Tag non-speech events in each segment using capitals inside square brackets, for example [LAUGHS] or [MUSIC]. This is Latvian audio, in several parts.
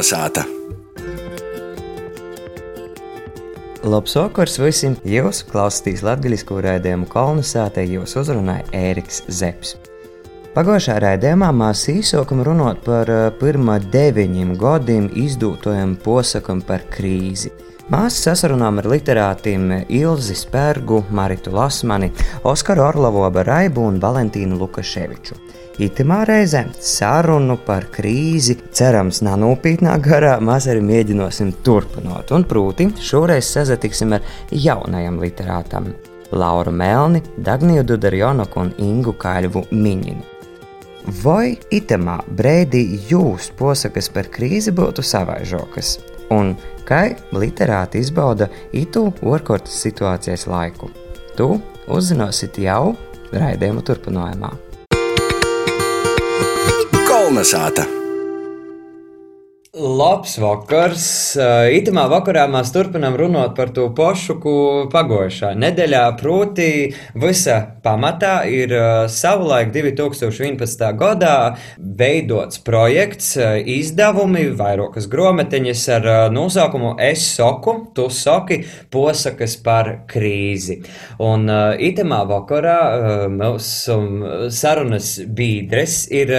Kalnasāta! Labs vakars visiem! Jūs klausāties latviešu raidījumu Kalnasātē, jūs uzrunāja Ēriks Zepsi. Pagājušā raidījumā mēs īsākam runāt par eh, pirmā deviņiem gadiem izdūtojam posakam par krīzi. Mēs sasarunām ar literātiem Ilzi Spērgu, Maritu Lasmani, Oskaru Orlovu Baraibu un Valentīnu Lukaševiču. Itimā reizē sarunu par krīzi, cerams, nanūpītnā garā, mēs arī mēģināsim turpināt. Un proti, šoreiz sazatiksim ar jaunajam literātam Lauru Melni, Dagniju Dudarjonoku un Ingu Kaļvu Miņinu. Vai itemā brīdī jūs posakas par krīzi būtu savaižokas? Un kā literāti izbauda itu orkortas situācijas laiku? Tu uzzināsit jau raidījuma turpinājumā. Kalnasāta! Labs vakars! Itamā vakarā mēs turpinām runāt par to pašu, ko pagājušā nedēļā. Proti, visa pamatā ir savulaik 2011. gadā veidots projekts, izdevumi, vairākas grāmatiņas ar nosaukumu Es soku, tu soki, posakas par krīzi. Un itamā vakarā mūsu sarunas biedres ir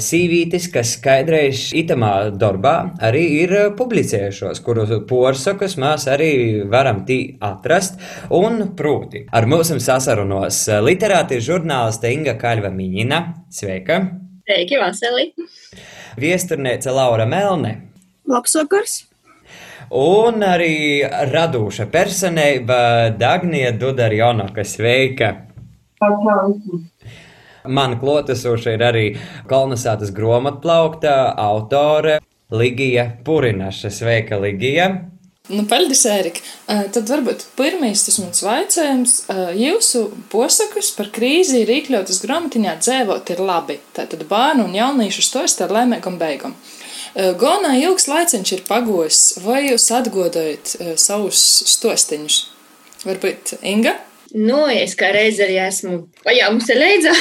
sīvītis, kas skaidrējuši itamā darbā darbā arī ir eh, publicējušos, kuru porsakas mēs arī varam tī atrast. Un, proti, ar mums sasarunos eh, literāti žurnāliste Inga Kaļva Miņina. Sveika! Sveiki, Vasili! Viesturniece Laura Melne. Labs vakars! Un arī radoša personība Dagnija Dudarjonoka. Sveika! Man klotesoša ir arī kolonizētas grāmatplaukta autore Ligija Purinaša. Sveika, Ligija! Nu, paldies, Ērika. Tad varbūt pirmais tas mans vaicājums. Jūsu posakas par krīzi ir iekļautas grāmatiņā dzēvot ir labi. Tātad bērnu un jaunīšu stost ar lēmēkam beigam. Gonā ilgs laiciņš ir pagojis, vai jūs atgodojat savus stostiņus? Varbūt Inga? Nu, es kā reiz arī esmu pajāmusi leidza.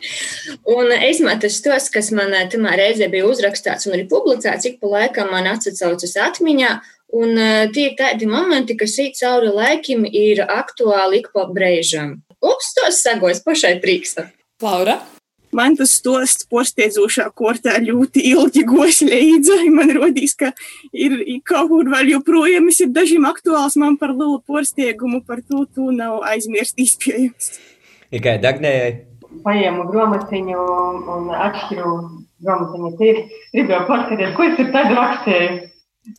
[LAUGHS] un es metu tos, kas man tamā reizē bija uzrakstīts un arī publicēts, ik pa laikam man atsaucas atmiņā. Un tie ir tādi momenti, kas īt cauri laikam ir aktuāli ik pa brēžam. Ups, tos sagos pašai trīksta. Laura? Man tas stosts porsteidzošā kortā ļoti ilgi gos leidza. Man rodīs, ka ir kaut kur vēl joprojām ir dažiem aktuāls man par lielu porsteigumu, par to tu nav aizmirst izpējams. Tikai Dagnējai. Paņēmu gromatiņu un atšķiru gromatiņu tīri. Gribēju paskatīties, ko es tur tad rakstīju.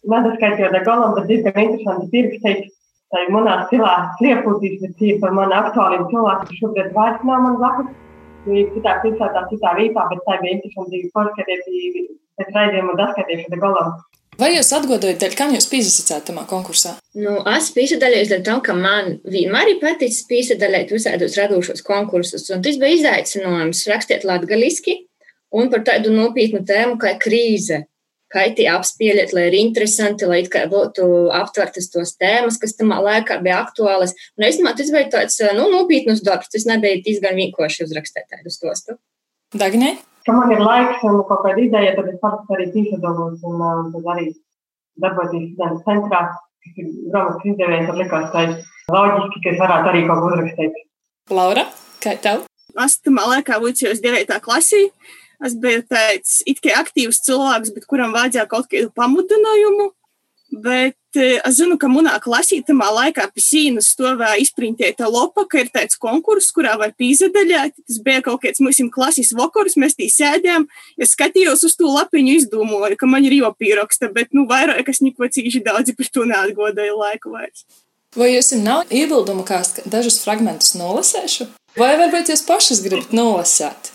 Nedaskaitījot ar galam, bet diezgan interesanti pierakstīt. Tā ir manā stilā sliepūtīs, bet ir par mani aktuāliem cilvēkiem šobrīd vairs nav man blakus bija citā pilsētā, citā vietā, bet tā bija interesanti paskatīties pēc raidījuma un daskatīties galam. Vai jūs atgādājat, kam jūs piesaistījāt tajā konkursā? Nu, es piesaistījos dēļ tam, ka man vienmēr ir paticis piesaistīt visādus radošos konkursus, un tas bija izaicinājums rakstīt latgaliski un par tādu nopietnu tēmu kā krīze kaiti apspēlēt, lai ir interesanti, lai būtu aptvertas tos tēmas, kas tam laikā bija aktuālas. Un es domāju, tas bija tāds nu, nopietns darbs. Tas nebija diezgan vienkārši uzrakstīt tādu stostu. Dagnē? Ka man ir laiks un kaut kāda ideja, tad es pats arī piesados un uh, tad arī darboties students centrā, kas ir grāmatas izdevējs, tad likās tā loģiski, ka es varētu arī kaut ko uzrakstīt. Laura, kā tev? Es tam laikā būtu devītā klasī. Es biju tāds it kā aktīvs cilvēks, bet kuram vajadzēja kaut kādu pamudinājumu. Bet es zinu, ka manā klasītamā laikā pie sīnas stāvēja izprintēta lopa, ka ir tāds konkurss, kurā var pīzadaļāt. Tas bija kaut kāds mūsu klases vakars, mēs tī sēdējām. Es skatījos uz to lapiņu, izdomāju, ka man ir jopīraksta, bet nu vairāk es neko cīši daudz par to neatgodēju laiku vairs. Vai jums nav iebildumu, kā dažus fragmentus nolasēšu? Vai varbūt jūs pašas gribat nolasēt?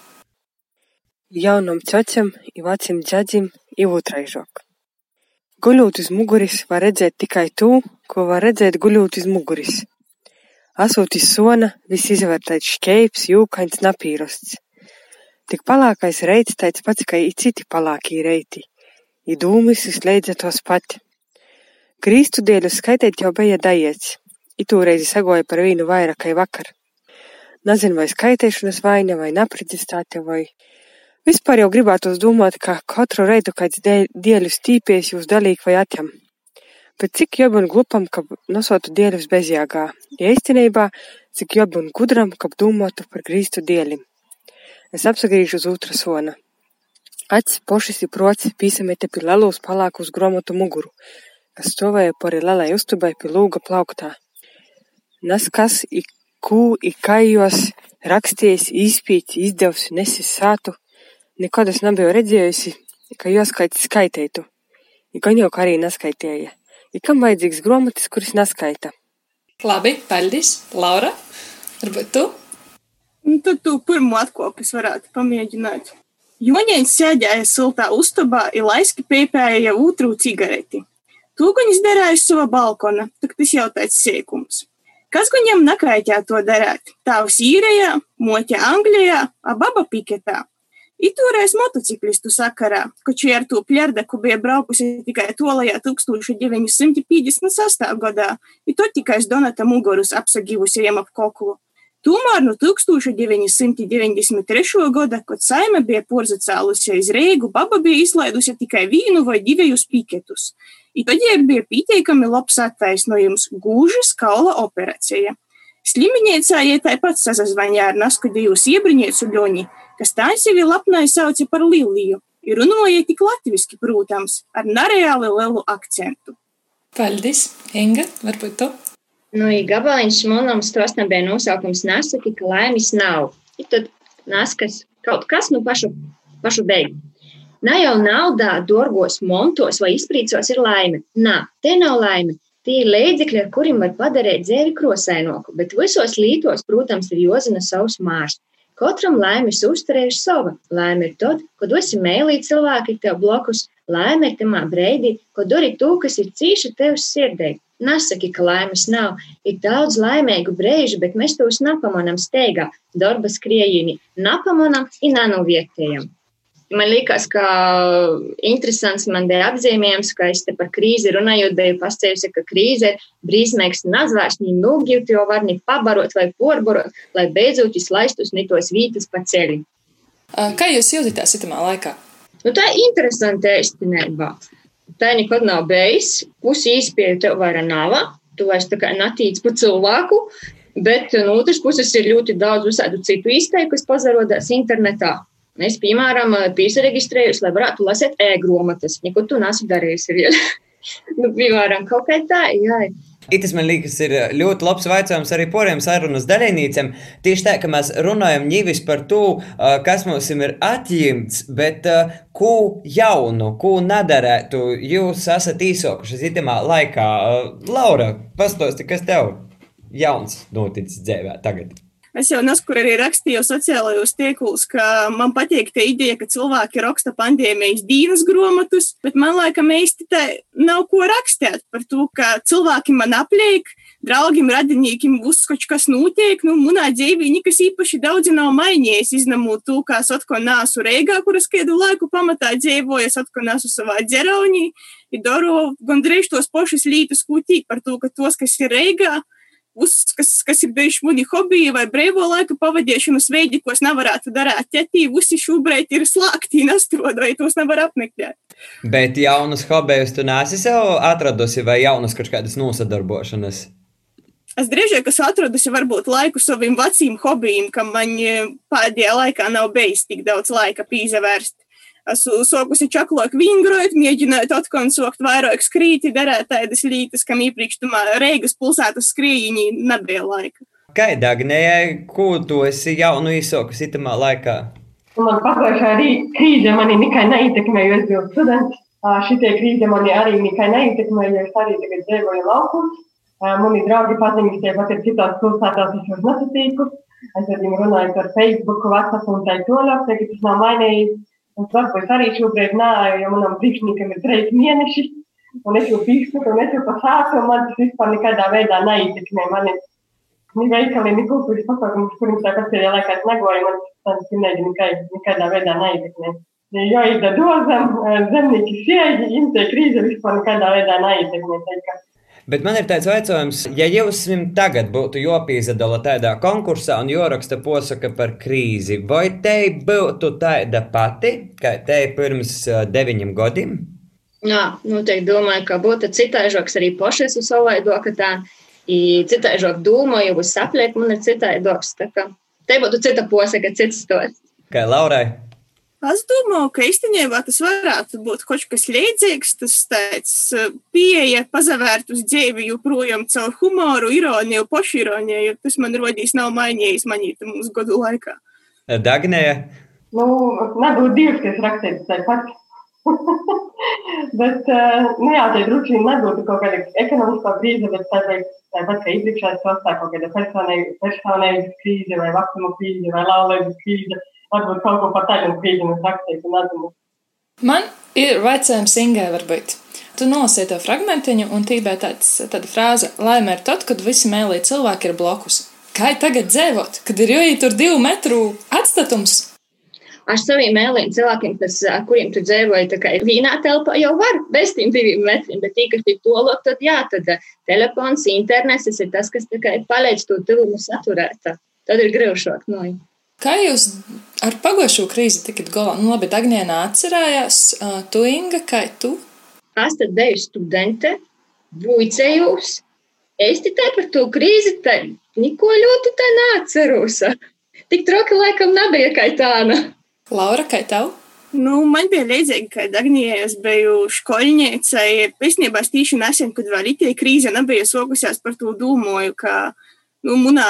Jaunam čačam i vecim džaģim i otraižok. Guļot uz muguris var redzēt tikai to, ko var redzēt guļot uz muguris. Asot iz sona, viss izvērtais škeips, jūkains napīrosts. Tik palākais reits tāds pats, kā i citi palākī reiti, i dūmis izslēdza tos pati. Krīstu dēļu skaitēt jau bija daiets, i tūreizi sagoja par vīnu vairāk kai vakar. Nezinu, vai skaitēšanas vaina, vai napredzistāte, vai Vispār jau gribētos domāt, ka katru reitu kāds dieļu stīpies jūs dalīgi vai atjam. Bet cik jābūt glupam, ka nosautu dieļus bezjāgā, ja īstenībā cik jābūt gudram, ka domātu par grīstu dieļim. Es apsagrīžu uz otra sona. Acis, pošas i prots pīsamete pie lelūs palāku uz gromotu muguru, kas stāvēja pori lelai uztubai pie lūga plauktā. Nas kas i kū i kājos rakstījis, izpīt, izdevs, nesis sātu, nekad es nebiju redzējusi, ka skaiteitu. I gan jau kā arī neskaitēja. I kam vajadzīgs gromatis, kuris neskaita? Labi, paldies. Laura, varbūt tu? Un tad tu pirmo atkopis varētu pamēģināt. Joņēns sēdēja siltā uztabā, ir laiski pēpēja otru cigareti. Tūguņas derēja uz sava balkona, tak tas jau tāds sīkums. Kas viņam nakaitē to darīt? Tāvs īrējā, moķa Anglijā, a baba piketā. Itūreiz motociklistu sakarā, koči ar to pļardeku bija braukusi tikai tolajā 1956. gadā, i to tikai Donata Mugorus apsagivusiejam ap koklu. Tomēr no 1993. gada, kad saime bija porzacēlusies Reigu, baba bija izlaidusi tikai vienu vai divus piketus. I tad jau bija pietiekami labs attaisnojums - gūžas kaula operācija. Slimnīcā tāpat sazvanīja ar naskudījus iebriņiecu ļoņi, kas tā sevi lapnai sauca par Liliju, ir runāja tik latviski, protams, ar nereāli lielu akcentu. Paldies, Inga, varbūt tu? Nu, ja gabaliņš monam stostam bija nosaukums nesaki, ka laimes nav. I tad naskas kaut kas nu pašu, pašu beigu. Ne jau naudā, dārgos montos vai izprīcos ir laime. Nā, te nav laime. Tie ir līdzekļi, ar kuriem var padarīt dzīvi krosainoku, bet visos lītos, protams, ir jozina savs mārs. Katram laimes uzturējuši sava. Laime ir tad, kad esi mēlī cilvēki tev blokus. Laime ir tamā breidī, kad dari to, kas ir cīši tev sirdē. Nesaki, ka laimes nav. Ir daudz laimīgu brīžu, bet mēs tos nepamanām steigā. Darba skriejieni nepamanām un nenovietējam. Man liekas, ka interesants man bija apzīmējums, ka es te par krīzi runājot, biju pasējusi, ka krīze ir brīsmīgs nazvārds, ni nūgļūt, jo var ni pabarot vai porbarot, lai beidzot izlaistus ni tos vītas pa ceļi. Kā jūs jūtaties itamā laikā? Nu, tā ir interesanti īstenībā. Tā nekad nav bijis. Pusi īspēju tev vairs nav. Tu vairs tā kā natīc pa cilvēku. Bet no otras puses ir ļoti daudz visādu citu izteikumu, kas pazarodās internetā. Es, piemēram, piesareģistrējos, lai varētu lasīt e-grāmatas. Neko tu nesi darījis. [LAUGHS] nu, piemēram, kaut kā tā, jā. Itis man liekas, ir ļoti labs jautājums arī poriem sarunas dalībniekiem. Tieši tā, ka mēs runājam nevis par to, kas mums ir atņemts, bet ko jaunu, ko nedarētu. Jūs esat īsokuši zitamā laikā. Laura, pastāsti, kas tev jauns noticis dzīvē tagad? Es jau neskur arī rakstīju sociālajos tīklos, ka man patīk tā ideja, ka cilvēki raksta pandēmijas dīnas grāmatus, bet man laikam īsti tā nav ko rakstīt par to, ka cilvēki man apliek, draugiem, radiniekiem uzskač, kas notiek. Nu, manā dzīvē nekas īpaši daudz nav mainījies, izņemot to, ka es atkal nāsu Reigā, kuras kādu laiku pamatā dzīvoju, es atkal nāsu savā dzeraunī, ir daru gandrīz tos pašus lītus, ko tīk par to, ka tos, kas ir Reigā, kas, kas ir bijuši mani hobiji vai brīvo laiku pavadīšanas veidi, ko es nevarētu darīt. Ķetī, visi šobrīd ir slēgti, nestrādājot, tos nevar apmeklēt. Bet jaunus hobijus tu nesi sev atradusi vai jaunas kaut kādas nosadarbošanas? Es drīzāk esmu atradusi varbūt laiku saviem veciem hobijiem, kam man pēdējā laikā nav bijis tik daudz laika pīzavērst. Esmu sokusi čaklok vingrot, mēģinot atkal sokt vairāk skrīti, darēt tādas lietas, kam iepriekš tumā Reigas pilsētas skrījiņī nebija laika. Kā Dagnējai, ko tu esi jaunu izsokus itamā laikā? Man pagājušā krīze mani nekai neietekmēja, jo es biju students. Šitie krīze mani arī nekai neietekmēja, jo es arī tagad dzīvoju laukums. Mani draugi paziņas tie pat ir citās pilsētās, es jūs nesatīku. Es ar viņiem runāju par Facebook, WhatsApp un tā tālāk, tagad tas nav mainījis. Un varbūt arī šobrīd nē, jo manam priekšniekam ir trīs mēneši, un es jau pīkstu, un es jau pa sāku, un man tas vispār nekādā veidā neietekmē. Man ir ni veikali, ni kultūras pasākums, kuriem tāpat pēdējā laikā es negoju, man tas pilnīgi nekādā veidā neietekmē. Jo ir dozam, zemnieki sieģi, imte krīze vispār nekādā veidā neietekmē. Bet man ir tāds jautājums, ja jums tagad būtu jāpiedala tādā konkursā un jāraksta posaka par krīzi, vai te būtu tāda pati, kā te pirms deviņiem gadiem? Jā, noteikti domāju, ka būtu citāžoks arī pošais uz savaidoka tā, citāžok domāju, uz sapliek man ir citāžoks, tā kā te būtu cita posaka, cits stos. Kā Laurai? Es domāju, ka īstenībā tas varētu būt kaut kas līdzīgs. Tas tāds eh, pieeja, pazavērt uz dzīvi joprojām caur humoru, ironiju, pošironiju. Tas man rodīs nav mainījies manīta mūsu gadu laikā. Dagnēja? Nu, nebūtu divas, kas rakstītas tāpat. [LAUGHS] bet, eh, nu jā, tie vien nebūtu kaut kāda ekonomiskā krīze, bet tāpēc, tāpat kā iepriekšējais sastāv kaut kāda personīga krīze vai vecuma krīze vai laulības krīze varbūt kaut ko par tādu brīdi rakstīt un atzīmēt. Man ir vecajam singai varbūt. Tu nolasīji to fragmentiņu, un tībā tāds, tāda frāze - laime ir tad, kad visi mēlī cilvēki ir blokus. Kā tagad dzīvot, kad ir jāiet tur divu metru atstatums? Ar saviem mēliem cilvēkiem, kas, kuriem tu dzīvoji, tā kā ir vienā telpā, jau var bez tiem diviem metriem, bet tī, kas ir tolok, tad jā, tad eh, telefons, internets, tas ir tas, kas tikai palīdz to tuvumu saturēt. Tad ir grūšāk. No. Kā jūs ar pagājušo krīzi tikat galā? Nu, labi, Dagnienā atcerējās, uh, tu Inga, kā tu? Es tad biju studente, buicējos. Es tikai par to krīzi te neko ļoti tā neatceros. Tik troki laikam nebija kā tāda. Laura, kā tev? Nu, man bija līdzīgi, ka Dagnijai es biju skolniece. Īstenībā es tīši nesen, kad vēl itī krīze nebija sokusies par to domāju, ka nu, manā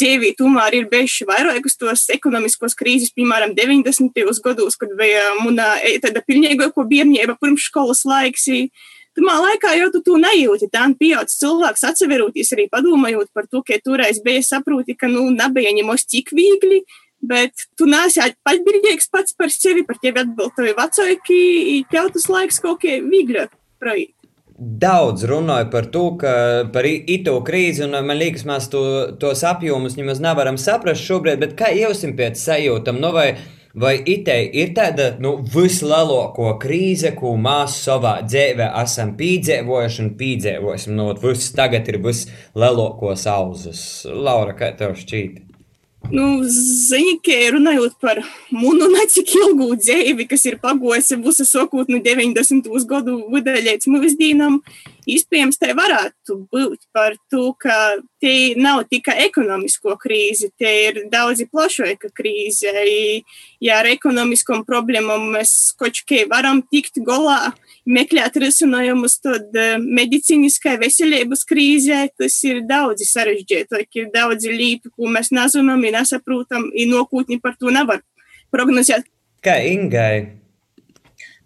dzīvē tomēr ir bijuši vairākas tos ekonomiskos krīzes, piemēram, 90. gados, kad bija mana e, tāda pilnīgāko bērnība pirms skolas laiks. Tamā laikā jau tu to nejūti. Tā pieaugušas cilvēks atseveroties arī padomājot par to, ka toreiz bija saproti, ka nu, nebija ņemos tik viegli, bet tu nesi atbildīgs pats par sevi, par tevi atbild tavi vecāki, tev tas laiks kaut kā vieglāk projekt daudz runāja par to, ka par ito krīzi, un man liekas, mēs to, tos apjomus nemaz nevaram saprast šobrīd, bet kā jūs pēc sajūtam, nu vai, vai itei ir tāda, nu, vislielāko krīze, ko mēs savā dzīvē esam pīdzēvojuši un pīdzēvosim, nu, viss tagad ir vislielākos auzus. Laura, kā tev šķīti? Nu, Zini, ka runājot par munu necik ilgu dzīvi, kas ir pagojusi visu sakot no 90. gadu vidē līdz mūsdienām, Iespējams, tai varētu būt par to, ka te nav tikai ekonomisko krīze, te ir daudz plašāka krīze. Ja ar ekonomiskām problēmām mēs kaut kā varam tikt galā, meklēt risinājumus, tad eh, medicīniskai veselības krīzē tas ir daudz sarežģītāk, ir daudz lietu, ko mēs nezinām, nesaprotam, un nākotni par to nevar prognozēt. Kā Ingai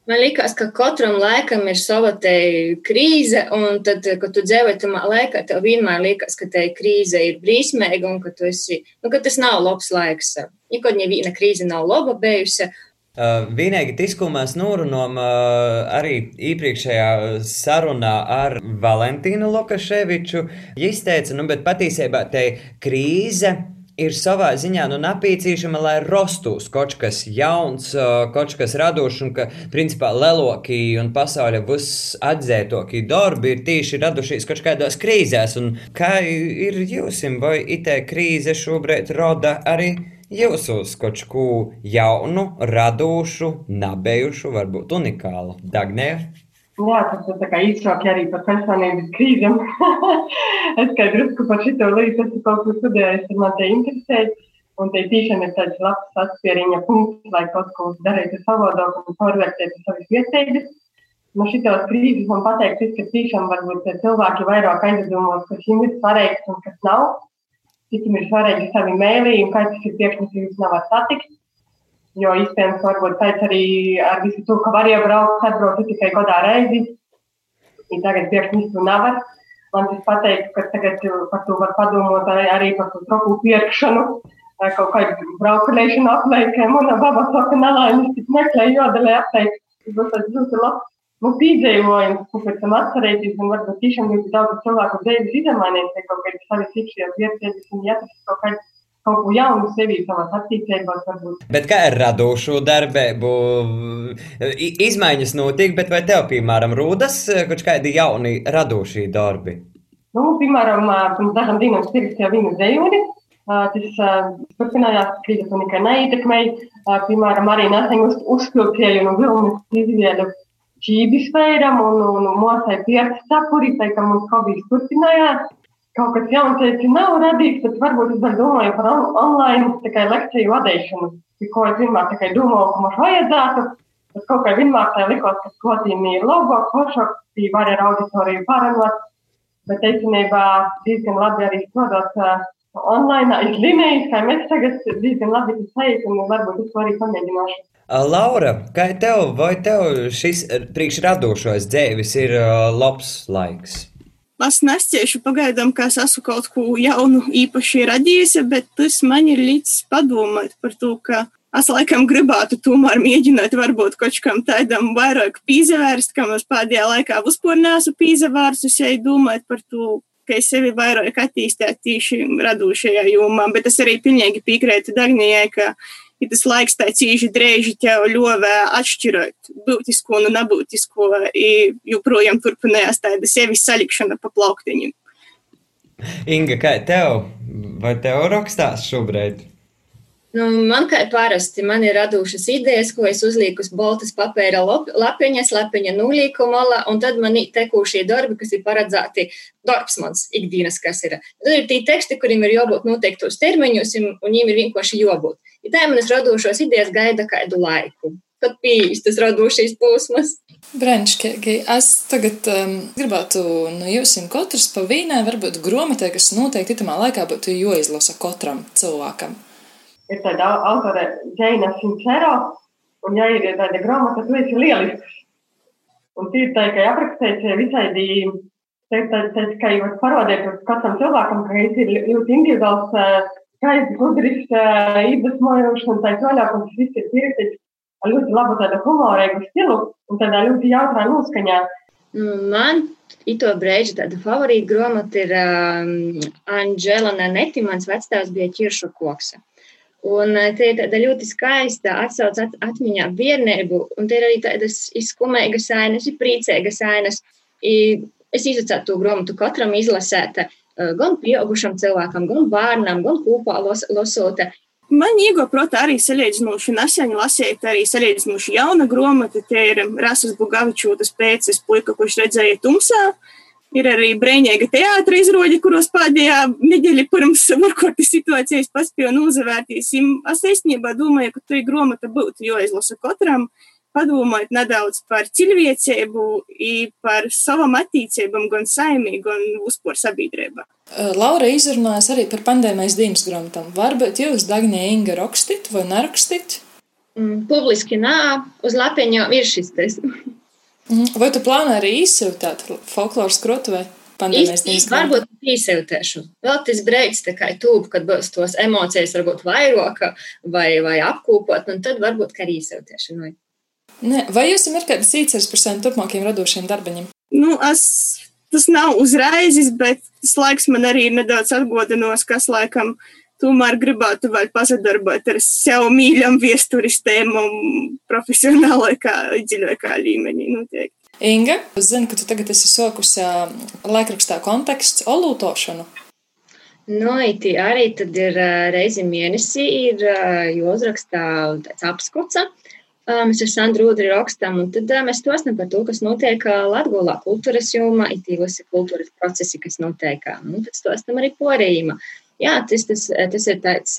Man liekas, ka katram laikam ir sava krīze, un tad, kad tu dzīvo tajā laikā, tev vienmēr liekas, ka tā krīze ir brīsmīga un ka, esi, nu, ka tas nav labs laiks. Nekad neviena krīze nav laba bijusi. Uh, vienīgi ko mēs norunājām uh, arī iepriekšējā sarunā ar Valentīnu Lukaševiču, izteica, nu, bet patiesībā tā krīze ir savā ziņā nu, nepieciešama, lai rostos kaut kas jauns, kaut kas radošs, un ka, principā, lielākie un pasaules visatzītākie darbi ir tieši radušies kaut kādās krīzēs. Un kā ir jums, vai itē krīze šobrīd rada arī jūsos kaut ko jaunu, radošu, nabejušu, varbūt unikālu? Dagnēr? Jā, tas ir īsāk arī par personības krīzēm. [LAUGHS] es kā drusku par šito līdzi esmu kaut ko studējis, un man te interesē. Un te tiešām ir tāds labs atspieriņa punkts, lai kaut ko darītu savādāk un pārvērtētu savas vietējas. No šitās krīzes man pateikt, ka tiešām varbūt cilvēki vairāk aizdomās, kas viņiem ir svarīgs un kas nav. Cik viņiem ir svarīgi savi mēlī un kā tas ir priekšmets, jūs nevar satikt. Jo iespējams, varbūt pēc arī ar visu to, ka var iebraukt, atbraukt tikai gadā reizi. Ja tagad to nevar. Man tas pateikt, ka tagad par to var padomāt arī par to troku pirkšanu. Kaut kādu braukulēšanu aplēkē. Mana baba saka, nelaimes, tik meklēju jodelē aplēkt. Tas būs ļoti labs. Nu, piedzīvojums, ko pēc tam atcerēties, un varbūt tiešām ļoti daudz cilvēku dzīves izmainīt, vai kaut kādas savas iekšējās vietas, un jāatrast kaut kāds kaut ko jaunu sevī, savās attīstībās. Varbūt. Bet kā ar radošo darbību? Izmaiņas notiek, bet vai tev, piemēram, rūdas kaut kādi jauni radošie darbi? Nu, piemēram, pirms dažām dienām spirks jau vienu dzējuni. Tas turpinājās, krīze to nekai neietekmēja. Piemēram, arī nesen uz, uzpilkēju no vilnas izvēlu čības veiram un, un mosai pieras cepuri, tā ka mums hobijs turpinājās kaut kas jauns, ja nav radīts, tad varbūt es vēl domāju par on online tikai lekciju vadīšanu. Tikko es vienmēr tikai domāju, ka mums vajadzētu, tad kaut kā vienmēr tā likos, ka skotīni ir logo, foršāk, tī var ar auditoriju parunāt, bet īstenībā diezgan labi arī strādāt online iz līnijas, kā mēs tagad diezgan labi sajūt, un varbūt es to arī pamēģināšu. Laura, kā tev, vai tev šis priekšradošais dzēvis ir uh, labs laiks? Es nesciešu pagaidām, ka es esmu kaut ko jaunu īpaši radījusi, bet tas man ir līdz padomāt par to, ka es laikam gribētu tomēr mēģināt varbūt kaut kam tādam vairāk pīzavērst, kam es pēdējā laikā vispār neesmu pīzavērsus, ja domāt par to, ka es sevi vairāk attīstētu tieši radošajā jomā, bet es arī pilnīgi piekrītu Dagnijai, ka ir tas laiks tā cīži drēži tev ļovē atšķirot būtisko un nebūtisko, joprojām turpinājās tāda sevis salikšana pa plauktiņiem. Inga, kā tev? Vai tev rakstās šobrīd? Nu, man kā parasti, man ir radušas idejas, ko es uzlieku uz boltas papēra lapiņas, lapiņa nulīku malā, un tad man ir tekušie darbi, kas ir paredzēti darbs mans ikdienas, kas ir. Tad ir tie teksti, kuriem ir jābūt noteiktos termiņos, un viņiem ir vienkārši jābūt. Ja tā manas radošos idejas gaida kādu laiku. Kad pieejas tas radošais posms. Brīnišķīgi. Es tagad um, gribētu no jums katrs pa vīnai, varbūt grāmatā, kas noteikti tamā laikā būtu jāizlasa katram cilvēkam. Ir tāda autore Džeina Sincero, un ja ir tāda grāmata, tu esi lielisks. Un tī ir tā, ka aprakstīts visai dīvi. Tas, ka jūs parādāt katram cilvēkam, ka viņš ir ļoti individuāls skaisti, gudrs, iedvesmojošs un tā tālāk. Un tas viss ir pierakstīts ar ļoti labu tādu humorīgu stilu un tādā ļoti jautrā noskaņā. Man ito brīdi tāda favorīta grāmata ir um, Anģela Naneti. Mans vecāks bija ķiršu koks. Un te ir tāda ļoti skaista atsauce at, atmiņā bērnību, un te ir arī tādas izskumīgas ainas, priecīgas ainas. Es izsacētu to grāmatu katram izlasēt, gan pieaugušam cilvēkam, gan bērnam, gan kopā los, losot. Man iego, protams, arī salīdzinoši nesen lasīt, arī salīdzinoši jauna grāmata. Te ir Rasas Bugavičūtas pēcis puika, kurš redzēja tumsā. Ir arī brīvīga teātris kuros pēdējā nedēļa pirms varbūt situācijas paspēja nozavērties. Es īstenībā domāju, ka tā grāmata būtu jāizlasa katram. Padomāt nedaudz par cilvēcību, par savam attīstībām, gan saimī, gan uzpor sabiedrībā. Laura izrunājas arī par pandēmijas dienas grāmatām. Varbūt jūs, Dagnija Inga, rakstīt vai nerakstīt? Mm, publiski nā, uz lapiņa ir šis tas. [LAUGHS] Mm, vai tu plāno arī izsūtīt folkloras krotuvē? Varbūt pīsētēšu. Vēl tas breids tā kā tūp, kad būs tos emocijas varbūt vairāk vai, vai apkūpot, un tad varbūt kā arī izsētēšanu. Ne, vai jums ir kādas īceres par saviem turpmākajiem radošiem darbiņiem? Nu, es, tas nav uzreizis, bet tas laiks man arī ir nedaudz atgodinos, kas laikam tomēr gribētu vēl pasadarbot ar sev mīļam viesturistēm un profesionālajā, dziļākā līmenī noteikti. Inga, es zinu, ka tu tagad esi sokusi laikrakstā konteksts olūtošanu. Nu, no, arī tad ir reizi mēnesī ir jāuzrakstā tāds apskots Mēs ar Sandru Udri rakstam, un tad mēs tostam par to, kas notiek Latgolā kultūras jomā, it īpaši kultūras procesi, kas notiek. Un tad tostam arī porījuma. Jā, tas, tas, tas ir tāds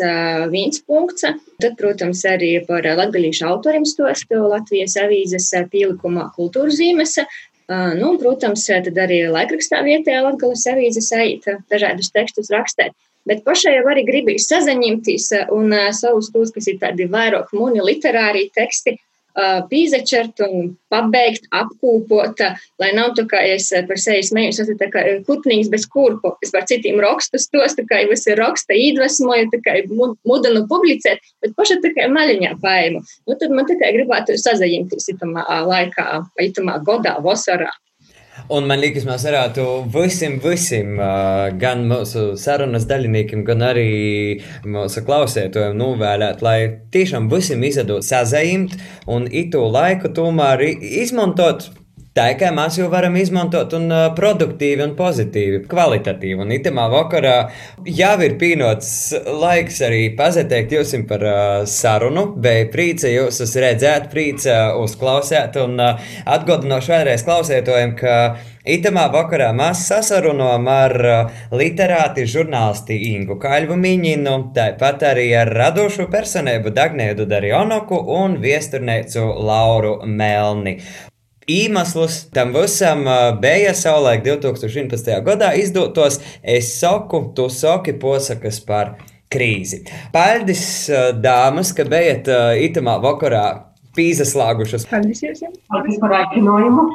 viens punkts. Tad, protams, arī par latgalīšu autoriem stostu Latvijas avīzes pielikumā kultūras zīmes. Uh, nu, protams, tad arī laikrakstā vietējā latgalas avīzes aita dažādus tekstus rakstēt. Bet pašai jau arī gribēju sazaņemties un savus tos, kas ir tādi vairāk muni literāri teksti, uh, pīzečert un pabeigt, apkūpot, lai nav tā kā es par sevi smējos, tas ir tā kā kutnīgs bez kurpu, es par citiem rakstus tos, tā kā es ir raksta iedvesmoju, tā kā mudinu publicēt, bet paša tā kā maļiņā paimu. Nu, tad man kā gribētu sazaņemties itamā laikā, itamā godā, vasarā. Un man liekas, mēs varētu visiem, visiem, gan mūsu sarunas dalībniekiem, gan arī mūsu klausētājiem novēlēt, lai tiešām visiem izdodas sazajimt un itu laiku tomēr izmantot Kā mēs jau varam izmantot un uh, produktīvi, un pozitīvi, kvalitatīvi. Un itamā vakarā jau ir pienots laiks arī pazeteikt jums par uh, sarunu, bet prīca jūs redzēt, prīca uzklausēt un uh, atgādināšu vēlreiz klausētojiem, ka Itamā vakarā mēs sasarunājam ar literāti žurnālisti Ingu Kaļvu Miņinu, tāpat arī ar radošu personību Dagnēdu Darjonoku un viesturnēcu Lauru Melni. Īmeslus tam visam bija savulaik 2011. gadā izdotos Es saku, tu saki posakas par krīzi. Paldies, dāmas, ka bijat itamā vakarā pīzaslāgušas. Paldies jums! Paldies par aicinājumu!